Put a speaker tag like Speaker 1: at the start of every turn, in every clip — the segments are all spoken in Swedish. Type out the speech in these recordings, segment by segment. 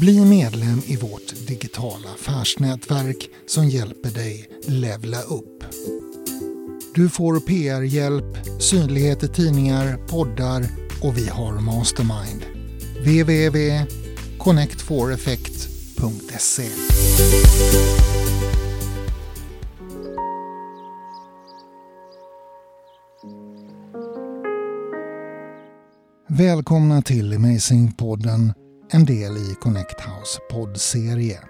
Speaker 1: Bli medlem i vårt digitala affärsnätverk som hjälper dig levla upp. Du får PR-hjälp, synlighet i tidningar, poddar och vi har Mastermind. www.connectforeffect.se Välkomna till Amazing-podden, en del i Connect House poddserie.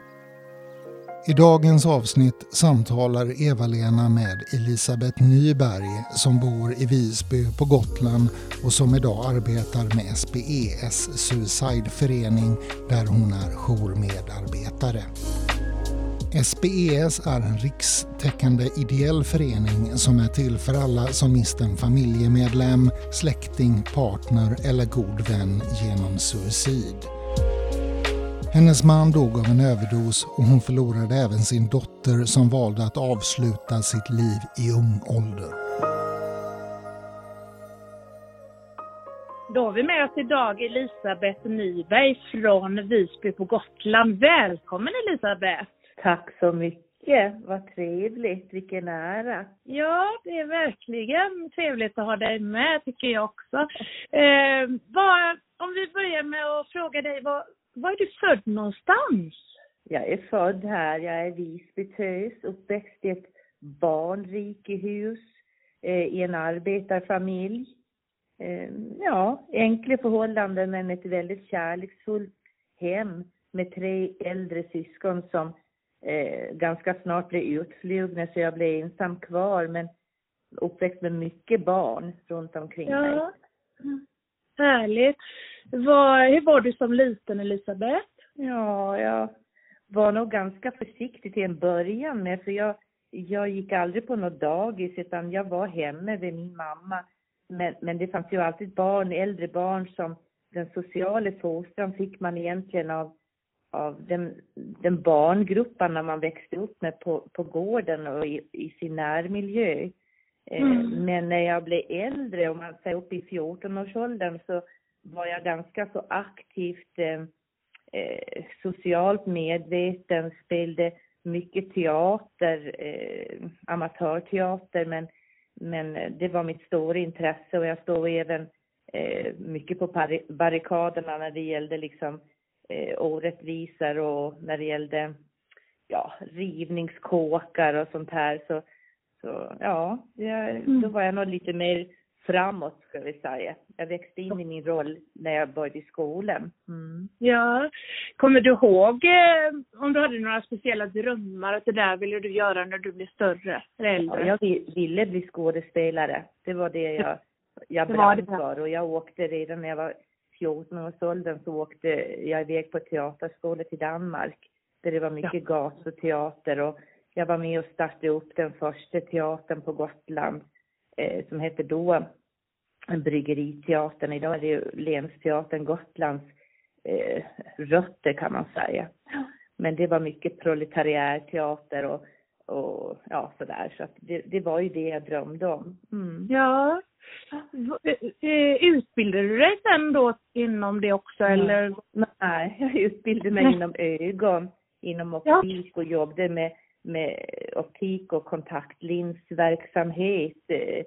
Speaker 1: I dagens avsnitt samtalar Eva-Lena med Elisabeth Nyberg som bor i Visby på Gotland och som idag arbetar med SBES Suicideförening där hon är jourmedarbetare. SBES är en rikstäckande ideell förening som är till för alla som mist en familjemedlem, släkting, partner eller god vän genom suicid. Hennes man dog av en överdos och hon förlorade även sin dotter som valde att avsluta sitt liv i ung ålder.
Speaker 2: Då har vi med oss idag Elisabeth Nyberg från Visby på Gotland. Välkommen Elisabeth!
Speaker 3: Tack så mycket. Vad trevligt. Vilken ära.
Speaker 2: Ja, det är verkligen trevligt att ha dig med tycker jag också. Eh, vad, om vi börjar med att fråga dig, var, var är du född någonstans?
Speaker 3: Jag är född här. Jag är Visbytös, uppväxt i ett barnrikehus, eh, i en arbetarfamilj. Eh, ja, enkla förhållanden men ett väldigt kärleksfullt hem med tre äldre syskon som eh, ganska snart blev utflugna så jag blev ensam kvar men uppväxt med mycket barn runt omkring
Speaker 2: Ja.
Speaker 3: mig.
Speaker 2: Härligt. Var, hur var du som liten Elisabeth?
Speaker 3: Ja, jag var nog ganska försiktig till en början med för jag, jag gick aldrig på något dagis utan jag var hemma vid min mamma. Men, men det fanns ju alltid barn, äldre barn som den sociala fostran fick man egentligen av, av den, den barngrupperna man växte upp med på, på gården och i, i sin närmiljö. Eh,
Speaker 2: Mm.
Speaker 3: Men när jag blev äldre, om man säger upp i 14-årsåldern, så var jag ganska så aktivt eh, eh, socialt medveten, spelade mycket teater, eh, amatörteater, men, men det var mitt stora intresse och jag stod även eh, mycket på barrikaderna när det gällde liksom eh, orättvisor och när det gällde ja, rivningskåkar och sånt här. Så, så ja, jag, då var jag nog lite mer framåt ska vi säga. Jag växte in i min roll när jag började i skolan. Mm.
Speaker 2: Ja. Kommer du ihåg eh, om du hade några speciella drömmar att det där ville du göra när du blev större eller
Speaker 3: Ja,
Speaker 2: äldre?
Speaker 3: jag vi- ville bli skådespelare. Det var det jag, jag
Speaker 2: Det
Speaker 3: brann för. Och jag åkte redan när jag var 14 års åldern så åkte jag iväg på teaterskola till Danmark. Där det var mycket gatuteater och jag var med och startade upp den första teatern på Gotland eh, som hette då Bryggeriteatern. Idag är det ju Länsteatern Gotlands eh, rötter kan man säga. Men det var mycket proletariärteater och, och ja sådär. Så att det, det var ju det jag drömde om. Mm.
Speaker 2: Ja. V- eh, Utbildade du dig sen då inom det också eller?
Speaker 3: Nej, jag utbildade mig inom ögon, inom optik och jobbade med, med optik och kontaktlinsverksamhet eh,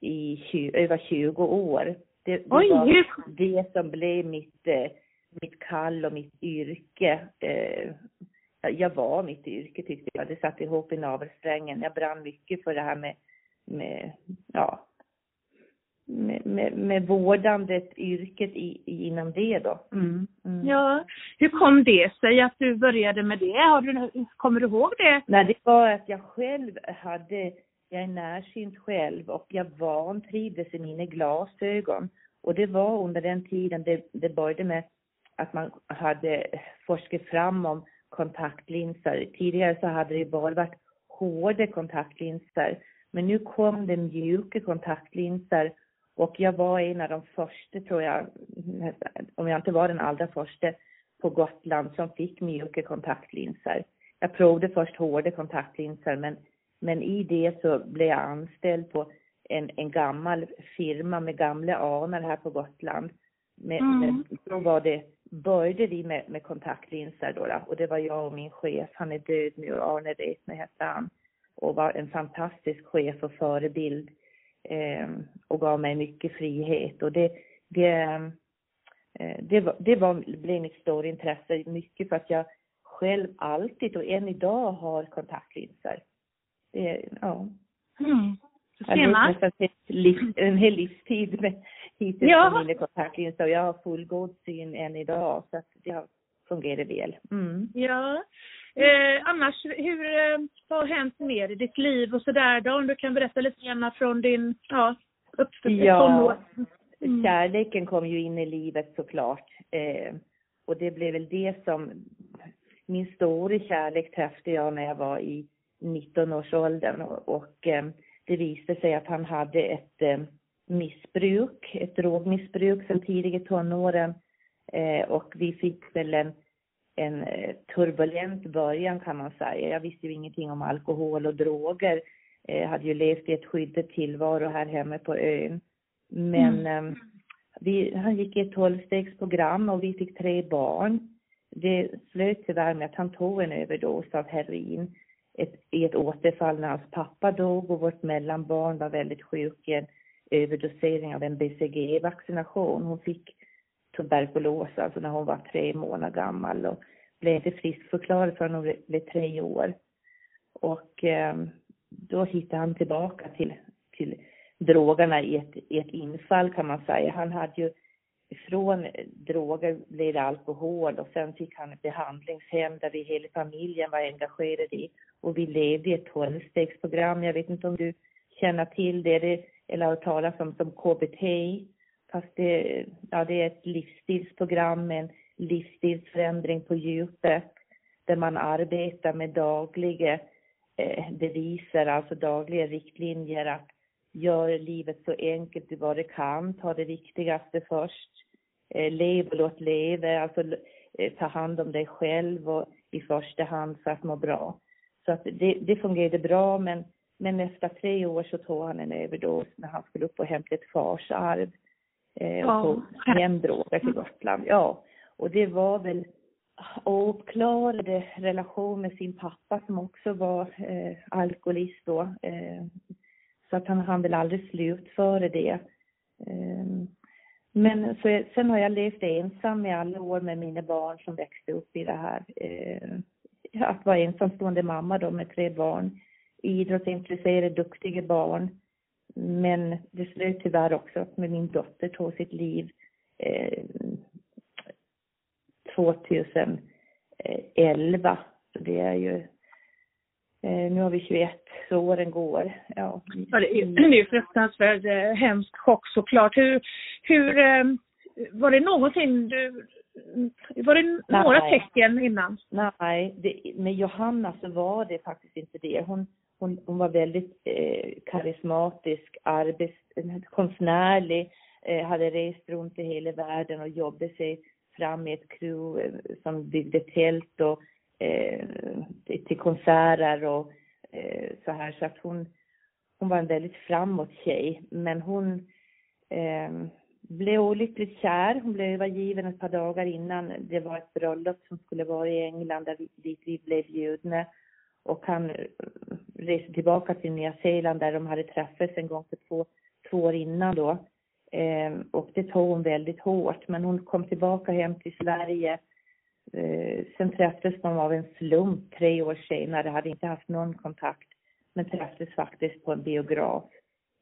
Speaker 3: i över 20 år. Det, det
Speaker 2: Oj,
Speaker 3: var det som blev mitt, eh, mitt kall och mitt yrke. Eh, jag var mitt yrke tyckte jag. Det satt ihop i navelsträngen. Jag brann mycket för det här med, med ja, med, med, med vårdandet, yrket i, i, inom det då. Mm. Mm.
Speaker 2: ja. Hur kom det sig att du började med det? Har du, kommer du ihåg det?
Speaker 3: Nej, det var att jag själv hade, jag är närsynt själv och jag vantrivdes i mina glasögon. Och det var under den tiden det, det började med att man hade forskat fram om kontaktlinser. Tidigare så hade det bara varit hårda kontaktlinser. Men nu kom det mjuka kontaktlinser och jag var en av de första tror jag, om jag inte var den allra första på Gotland som fick mjuka kontaktlinser. Jag provade först hårda kontaktlinser men, men i det så blev jag anställd på en, en gammal firma med gamla anor här på Gotland. Med,
Speaker 2: Mm.
Speaker 3: med, då var det började vi med, med kontaktlinser då, då, och det var jag och min chef, han är död nu, Arne Wretner hette han, och var en fantastisk chef och förebild och gav mig mycket frihet och det, det, eh, det, var, det var, blev mitt stora intresse, mycket för att jag själv alltid och än idag har kontaktlinser. Det, ja. Mm. Jag har nästan en hel livstid med hittills ja. med mina kontaktlinser och jag har fullgod syn än idag så att det har fungerat väl. Mm.
Speaker 2: Ja. Eh, annars, hur, eh, har hänt mer i ditt liv och sådär då? Om du kan berätta lite grann från din, ja, uppväxt,
Speaker 3: Ja, mm. kärleken kom ju in i livet såklart. Eh, och det blev väl det som, min stora kärlek träffade jag när jag var i 19-årsåldern och, och eh, det visade sig att han hade ett eh, missbruk, ett drogmissbruk sedan tidiga tonåren eh, och vi fick väl en, en eh, turbulent början kan man säga. Jag visste ju ingenting om alkohol och droger. Jag hade ju levt i ett skyddat tillvaro här hemma på ön. Men mm. vi, han gick i ett tolvstegsprogram och vi fick tre barn. Det slöt tyvärr med att han tog en överdos av heroin ett, i ett återfall när hans pappa dog och vårt mellanbarn var väldigt sjuk i en överdosering av en BCG-vaccination. Hon fick tuberkulos alltså när hon var tre månader gammal och blev inte friskförklarad förrän hon blev tre år. Och eh, då hittade han tillbaka till, till drogerna i ett, i ett infall kan man säga. Han hade ju från eh, droger blev det alkohol och sen fick han ett behandlingshem där vi hela familjen var engagerade i och vi levde i ett tolvstegsprogram. Jag vet inte om du känner till det, det eller har talat om som KBT. Fast det, ja, det är ett livsstilsprogram med en livsstilsförändring på djupet där man arbetar med dagliga eh, alltså dagliga riktlinjer att gör livet så enkelt du bara kan, ta det viktigaste först, eh, lev och låt leva, alltså eh, ta hand om dig själv och i första hand för att må bra. Så att det, det fungerade bra men, men efter tre år så tog han en överdos när han skulle upp och hämta ett farsarv eh, ja. och tog hem droger till Gotland. Ja, och det var väl ouppklarade relation med sin pappa som också var eh, alkoholist då. Eh, så att han hann väl aldrig slutföra det. Eh, men så, sen har jag levt ensam i alla år med mina barn som växte upp i det här. Eh, att vara ensamstående mamma då med tre barn. Idrottsintresserade, duktiga barn. Men det slöt tyvärr också med min dotter tog sitt liv eh, 2011. Så det är ju, eh, nu har vi 21, så åren går. Ja,
Speaker 2: ja det är ju fruktansvärt eh, hemskt chock såklart. Hur, hur eh, var det någonting du var det några Nej. tecken innan?
Speaker 3: Nej, det, med Johanna så var det faktiskt inte det. Hon, hon, hon var väldigt eh, karismatisk, arbets, konstnärlig, eh, hade rest runt i hela världen och jobbade sig fram i ett crew eh, som byggde tält och eh, till konserter och eh, så här. Så att hon, hon var en väldigt framåt tjej. Men hon eh, blev olyckligt kär. Hon blev övergiven ett par dagar innan det var ett bröllop som skulle vara i England där vi, dit vi blev bjudna. Och han reste tillbaka till Nya Zeeland där de hade träffats en gång för två, två år innan då. Eh, och det tog hon väldigt hårt. Men hon kom tillbaka hem till Sverige. Eh, sen träffades de av en slump tre år senare, hade inte haft någon kontakt. Men träffades faktiskt på en biograf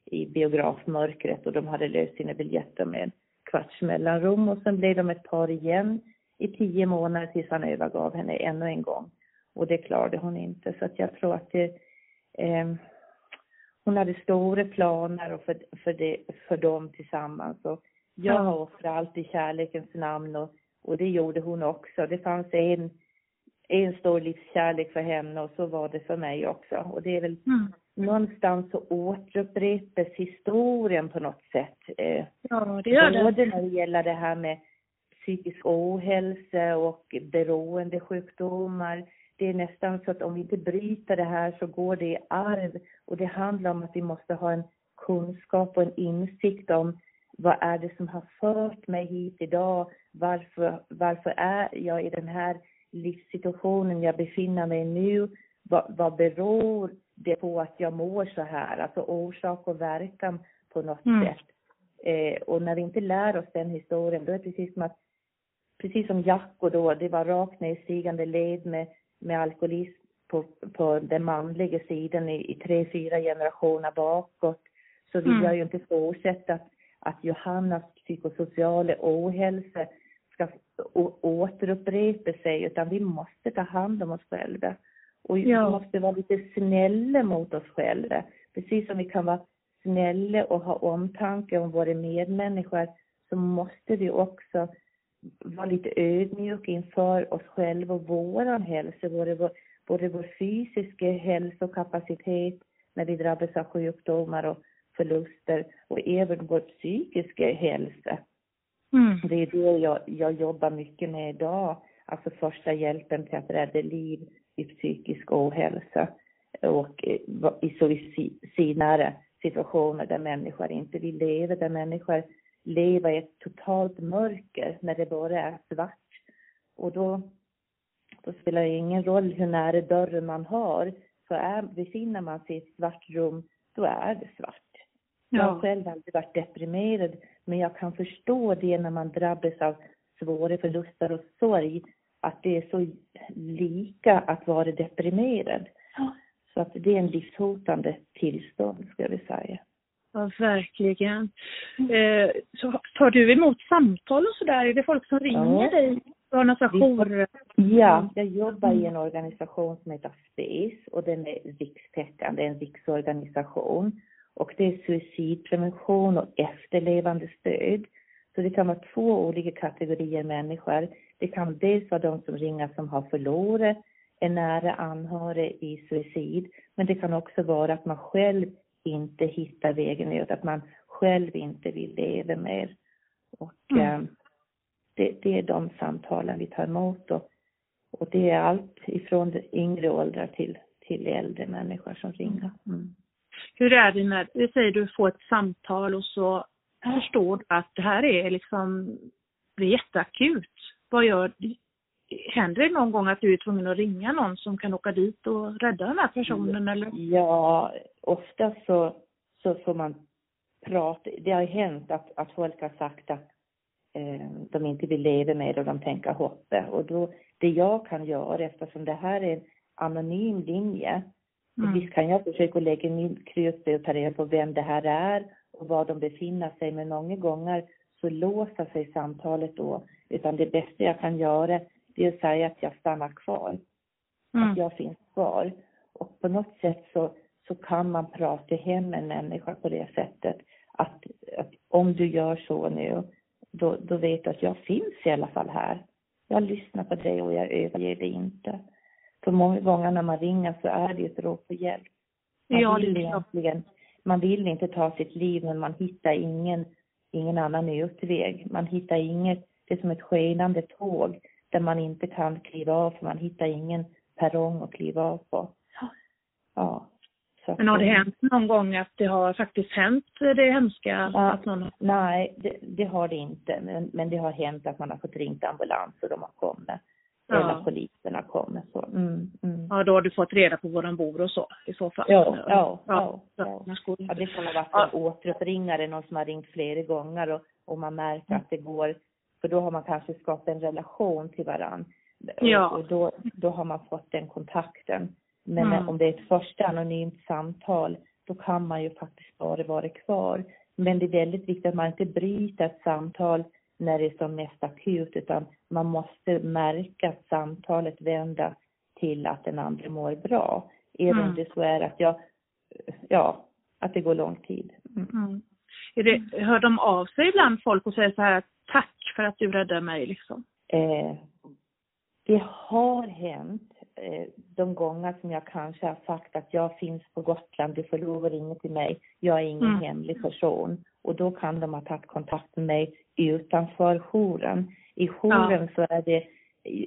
Speaker 3: i biografmörkret och de hade löst sina biljetter med en kvarts mellanrum och sen blev de ett par igen i tio månader tills han övergav henne ännu en gång. Och det klarade hon inte så att jag tror att det, eh, hon hade stora planer och för, för, det, för dem tillsammans och jag har offrat allt i kärlekens namn och, och det gjorde hon också. Det fanns en, en stor livskärlek för henne och så var det för mig också och det är väl mm någonstans så återupprepas historien på något sätt.
Speaker 2: Eh, ja, det gör
Speaker 3: det. Både när det gäller det här med psykisk ohälsa och beroendesjukdomar. Det är nästan så att om vi inte bryter det här så går det i arv och det handlar om att vi måste ha en kunskap och en insikt om vad är det som har fört mig hit idag? Varför, varför är jag i den här livssituationen jag befinner mig nu? Vad, vad beror det på att jag mår så här? Alltså orsak och verkan på något mm. sätt. Eh, och när vi inte lär oss den historien, då är det precis som att, precis som Jacko då, det var rakt ner i stigande led med, med alkoholism på, på den manliga sidan i, i tre, fyra generationer bakåt. Så vill mm. jag ju inte fortsätta att, att Johannas psykosociala ohälsa ska återupprepa sig, utan vi måste ta hand om oss själva. Och ja. vi måste vara lite snälla mot oss själva. Precis som vi kan vara snälla och ha omtanke om våra medmänniskor så måste vi också vara lite ödmjuka inför oss själva och vår hälsa, både vår, både vår fysiska hälsokapacitet när vi drabbas av sjukdomar och förluster och även vår psykiska hälsa. Mm. Det är det jag, jag jobbar mycket med idag, alltså första hjälpen till att rädda liv vid psykisk ohälsa och i suicidnära situationer där människor inte vill leva, där människor lever i ett totalt mörker när det bara är svart. Och då, då spelar det ingen roll hur nära dörren man har, så är, befinner man sig i ett svart rum, då är det svart. Ja. Jag har själv aldrig varit deprimerad, men jag kan förstå det när man drabbas av svåra förluster och sorg, att det är så lika att vara deprimerad. Så att det är en livshotande tillstånd, ska vi säga.
Speaker 2: Ja, verkligen. Eh, så tar du emot samtal och sådär? Är det folk som ringer ja. dig? Jourer?
Speaker 3: Ja, jag jobbar i en organisation som heter SPACE och den är rikstäckande, en riksorganisation. Och det är suicidprevention och efterlevande stöd. Så det kan vara två olika kategorier människor. Det kan dels vara de som ringer som har förlorat en nära anhörig i suicid. Men det kan också vara att man själv inte hittar vägen ut, att man själv inte vill leva mer. Och mm. eh, det, det, är de samtalen vi tar emot och, och det är allt ifrån yngre åldrar till, till äldre människor som ringer. Mm.
Speaker 2: Hur är det när, vi säger du får ett samtal och så förstår du att det här är liksom, det är jätteakut. Vad gör, händer det någon gång att du är tvungen att ringa någon som kan åka dit och rädda den här personen eller?
Speaker 3: Ja, ofta så, så får man prata. Det har hänt att, att folk har sagt att eh, de inte vill leva med och de tänker hoppa. Och då, det jag kan göra eftersom det här är en anonym linje. Mm. Visst kan jag försöka lägga min krut och ta reda på vem det här är och var de befinner sig. Men många gånger så låser sig samtalet då. Utan det bästa jag kan göra det är att säga att jag stannar kvar. Mm. Att jag finns kvar. Och på något sätt så, så kan man prata hem en människa på det sättet. Att, att om du gör så nu, då, då vet du att jag finns i alla fall här. Jag lyssnar på dig och jag överger dig inte. För många gånger när man ringer så är det ett rop på hjälp. Man ja, vill egentligen, man vill inte ta sitt liv men man hittar ingen, ingen annan utväg. Man hittar inget, det är som ett skenande tåg där man inte kan kliva av för man hittar ingen perrong att kliva av på.
Speaker 2: Ja. Så Men har det hänt någon gång att det har faktiskt hänt det hemska? Ja, att någon...
Speaker 3: Nej, det, det, har det inte. Men, men det har hänt att man har fått ringt ambulans och de har kommit. Ja. Eller poliserna kommer. Så. Mm,
Speaker 2: mm. Ja, då har du fått reda på var de bor och så i så fall?
Speaker 3: Ja, ja, ja. ja, ja. ja det kan ha varit en återuppringare, någon som har ringt flera gånger och, och man märker att det går för då har man kanske skapat en relation till varandra. Ja. Och, då, då har man fått den kontakten. Men mm. om det är ett första anonymt samtal, då kan man ju faktiskt bara vara kvar. Men det är väldigt viktigt att man inte bryter ett samtal när det är som mest akut, utan man måste märka att samtalet vänder till att den andra mår bra. Även mm. om det så är att jag, ja, att det går lång tid. Mm.
Speaker 2: mm. Det, hör de av sig ibland folk och säger så här att tack för att du räddade mig liksom?
Speaker 3: Eh, det har hänt eh, de gånger som jag kanske har sagt att jag finns på Gotland, du får lov att ringa till mig, jag är ingen mm. hemlig person. Och då kan de ha tagit kontakt med mig utanför jouren. I jouren ja. så är det,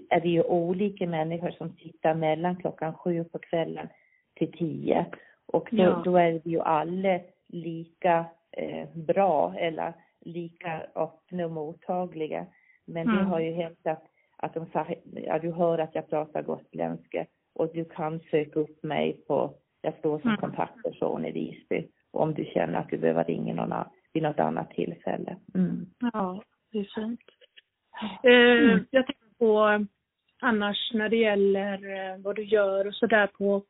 Speaker 3: är det ju olika människor som sitter mellan klockan sju på kvällen till tio. Och då, ja. då är vi ju alla lika eh, bra eller lika öppna och mottagliga. Men
Speaker 2: Mm.
Speaker 3: det har ju hänt att, att de sa, ja du hör att jag pratar gotländska och du kan söka upp mig på, jag står som
Speaker 2: Mm.
Speaker 3: kontaktperson i Visby om du känner att du behöver ringa någon, vid något annat tillfälle. Mm.
Speaker 2: Ja, det är fint. Eh,
Speaker 3: Mm.
Speaker 2: Jag tänker på annars när det gäller eh, vad du gör och sådär på,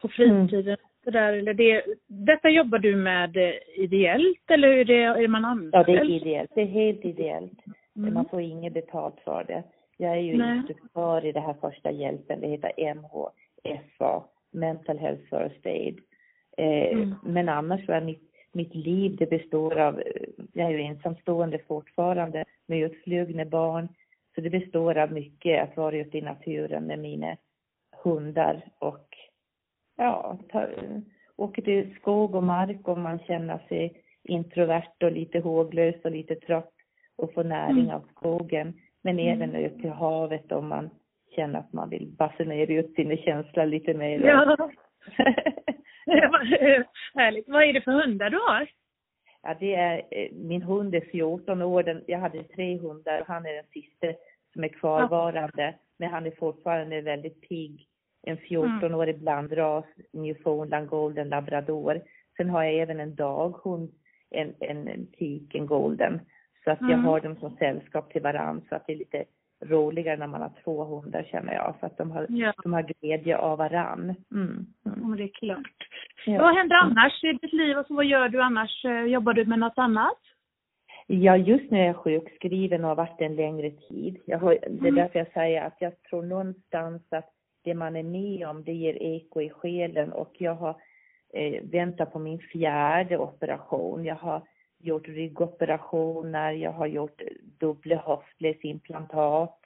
Speaker 2: på fritiden. Så där, eller det, detta jobbar du med eh, ideellt eller är, det, är man anställd?
Speaker 3: Ja, det är ideellt. Det är helt ideellt.
Speaker 2: Mm.
Speaker 3: Man får inget betalt för det. Jag är ju
Speaker 2: Nej.
Speaker 3: instruktör i det här första hjälpen. Det heter MHFA, Mental Health First Aid. Eh,
Speaker 2: Mm.
Speaker 3: Men annars så är mitt, mitt liv, det består av, eh, jag är ju ensamstående fortfarande med utflugna barn. Så det består av mycket att vara ute i naturen med mina hundar och ja, ta, åker till skog och mark om man känner sig introvert och lite håglös och lite trött och få näring
Speaker 2: Mm.
Speaker 3: av skogen. Men
Speaker 2: Mm.
Speaker 3: även ut till havet om man känner att man vill basunera ut sina känslor lite mer.
Speaker 2: Ja, härligt. Vad är det för hundar du har?
Speaker 3: ja, det är, eh, min hund är 14 år. Den, jag hade tre hundar och han är den sista som är kvarvarande. Men han är fortfarande väldigt pigg. En 14-årig blandras, Newfoundland golden labrador. Sen har jag även en daghund, en, en, en tik, en golden. Så att jag
Speaker 2: Mm.
Speaker 3: har dem som sällskap till varandra så att det är lite roligare när man har två hundar känner jag. För att de har,
Speaker 2: Ja,
Speaker 3: de har glädje av varann. Mm. Mm.
Speaker 2: det är klart.
Speaker 3: Ja.
Speaker 2: Vad händer annars i ditt liv och så vad gör du annars? Eh, Jobbar du med något annat?
Speaker 3: Ja, just nu är jag sjukskriven och har varit en längre tid. Jag har, det är
Speaker 2: Mm.
Speaker 3: därför jag säger att jag tror någonstans att det man är med om, det ger eko i själen och jag har eh, väntat på min fjärde operation. Jag har gjort ryggoperationer, jag har gjort dubbla höftledsimplantat,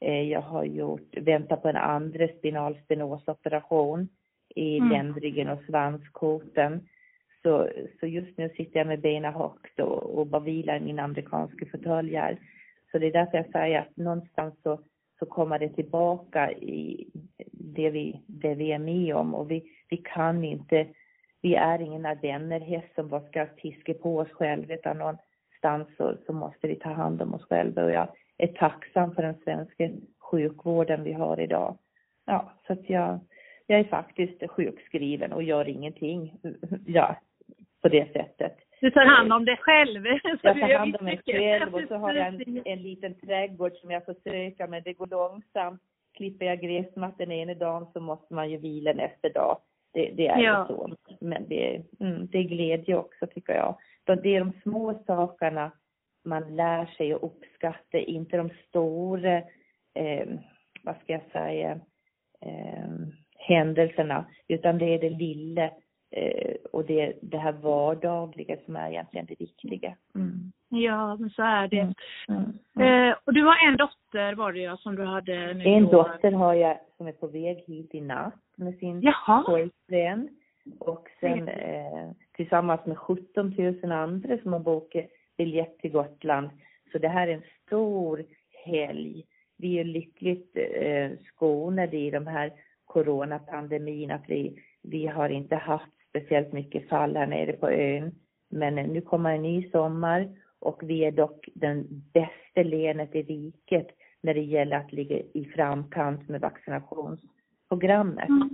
Speaker 3: eh, jag har gjort, väntat på en andra spinalstenosoperation i
Speaker 2: Mm.
Speaker 3: ländryggen och svanskotan. Så, så just nu sitter jag med benen högt och, och bara vilar i min amerikanska fåtölj här. Så det är därför jag säger att någonstans så, så kommer det tillbaka i det vi, det vi är med om och vi, vi kan inte, vi är ingen ardennerhäst som bara ska piska på oss själva utan någonstans så, så måste vi ta hand om oss själva och jag är tacksam för den svenska sjukvården vi har idag. Ja, så att jag, jag är faktiskt sjukskriven och gör ingenting. Ja, på det sättet.
Speaker 2: Du tar hand om dig själv. Så
Speaker 3: Jag tar hand om mig själv och så har jag en, en liten trädgård som jag försöker men det går långsamt. Klipper jag gräsmattan ena dagen så måste man ju vila nästa dag. Det, det är
Speaker 2: Ja.
Speaker 3: ju så. Men det, mm, det är glädje också tycker jag. Det är de små sakerna man lär sig att uppskatta, inte de stora, eh, vad ska jag säga, eh, händelserna, utan det är det lilla eh, och det, det här vardagliga som är egentligen det viktiga. Mm.
Speaker 2: Ja, men så är det.
Speaker 3: Mm. Mm. Mm.
Speaker 2: Eh, och du har en dotter var det ja, som du hade nu
Speaker 3: En
Speaker 2: då.
Speaker 3: dotter har jag som är på väg hit i natt med sin
Speaker 2: Jaha.
Speaker 3: pojkvän. Och sen eh, tillsammans med 17 000 andra som har bokat biljett till Gotland. Så det här är en stor helg. Vi är lyckligt eh, skonade i de här coronapandemin att vi, vi har inte haft speciellt mycket fall här nere på ön. Men eh, nu kommer en ny sommar och vi är dock den bästa länet i riket när det gäller att ligga i framkant med vaccinationsprogrammet.
Speaker 2: Mm.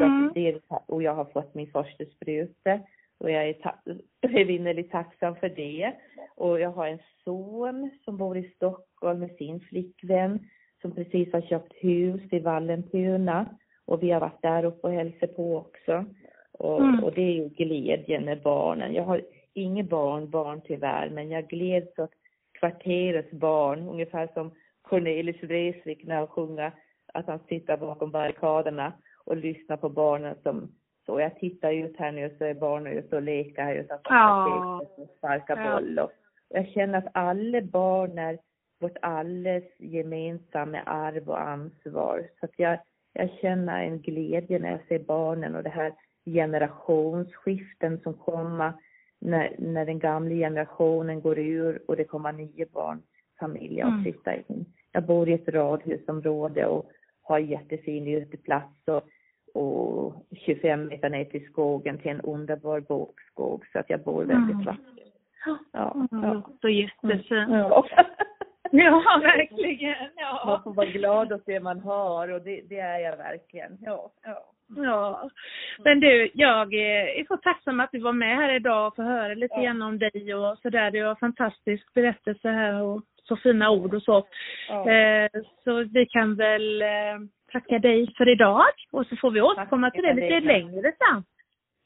Speaker 2: Mm.
Speaker 3: det och jag har fått min första spruta och jag är ta- evinnerligt tacksam för det. Och jag har en son som bor i Stockholm med sin flickvän som precis har köpt hus i Vallentuna och vi har varit där uppe och hälsat på också. Och,
Speaker 2: Mm.
Speaker 3: och det är ju glädjen med barnen. Jag har inget barn, barn tyvärr, men jag gläds åt kvarterets barn, ungefär som Cornelis Vreeswijk när han sjunger att han sitter bakom barrikaderna och lyssnar på barnen som så jag tittar ut här nu så är barnen ute och leker här utanför
Speaker 2: Ja.
Speaker 3: och sparkar
Speaker 2: Ja.
Speaker 3: boll och och jag känner att alla barn är vårt alles gemensamma arv och ansvar. Så att jag, jag känner en glädje när jag ser barnen och det här generationsskiften som kommer när, när den gamla generationen går ur och det kommer nya barnfamiljer
Speaker 2: Mm.
Speaker 3: att flytta in. Jag bor i ett radhusområde och har jättefin uteplats och, och 25 meter ner till skogen till en underbar bokskog så att jag bor väldigt
Speaker 2: Mm.
Speaker 3: vackert.
Speaker 2: Ja, ja. så jättefint.
Speaker 3: Ja.
Speaker 2: Ja, verkligen. Ja.
Speaker 3: Man får vara glad åt det man har och det, det är jag verkligen. Ja, ja.
Speaker 2: Ja. Men du, jag är så tacksam att du var med här idag och få höra lite
Speaker 3: Ja.
Speaker 2: grann om dig och sådär. Det var fantastisk berättelse här och så fina ord och så.
Speaker 3: ja.
Speaker 2: Eh, så vi kan väl eh, tacka dig för idag och så får vi återkomma till det lite längre sen.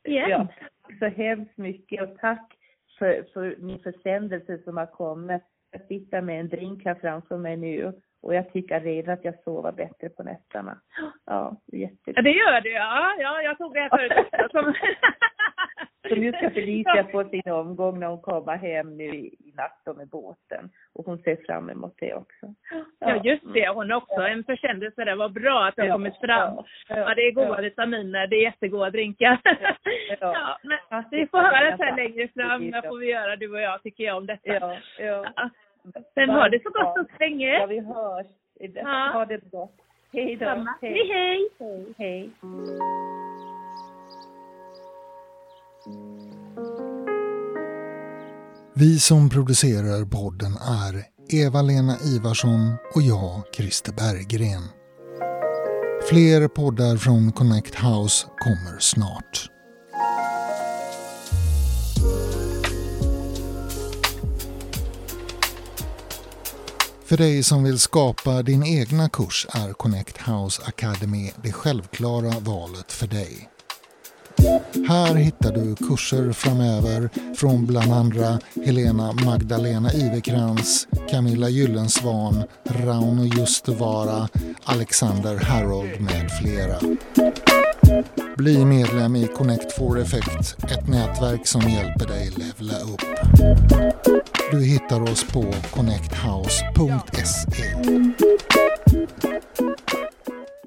Speaker 2: Igen.
Speaker 3: Ja, så hemskt mycket och tack för, för min försändelse som har kommit. Jag sitter med en drink här framför mig nu och jag tycker redan att jag sover bättre på nätterna. Ja,
Speaker 2: Ja,
Speaker 3: jättekul.
Speaker 2: det gör du ja. ja jag tog det här förut också. Som...
Speaker 3: Så nu ska Felicia få sin omgång när hon kommer hem nu i, natt då med båten. Och hon ser fram emot det också.
Speaker 2: Ja, just det. Hon har också en försändelse där. Vad bra att det har kommit fram. Ja, det är goda vitaminer. Det är jättegoda drinkar.
Speaker 3: Ja.
Speaker 2: Ja, men vi får höra sen längre fram. Det får vi göra du och jag tycker jag om detta.
Speaker 3: Ja, ja.
Speaker 2: Ja. Sen har det så gott så
Speaker 3: Ja,
Speaker 2: länge.
Speaker 3: vi hörs.
Speaker 2: Ja.
Speaker 3: Ha det gott. Hej då.
Speaker 2: Samma. Hej hej.
Speaker 3: Hej. Hej.
Speaker 1: Vi som producerar podden är Eva-Lena Ivarsson och jag, Christer Berggren. Fler poddar från Connect House kommer snart. För dig som vill skapa din egna kurs är Connect House Academy det självklara valet för dig. Här hittar du kurser framöver från bland andra Helena Magdalena Ivekrans, Camilla Gyllensvan, Rauno Justevara, Alexander Harold med flera. Bli medlem i Connect 4 Effect, ett nätverk som hjälper dig levla upp. Du hittar oss på connecthouse.se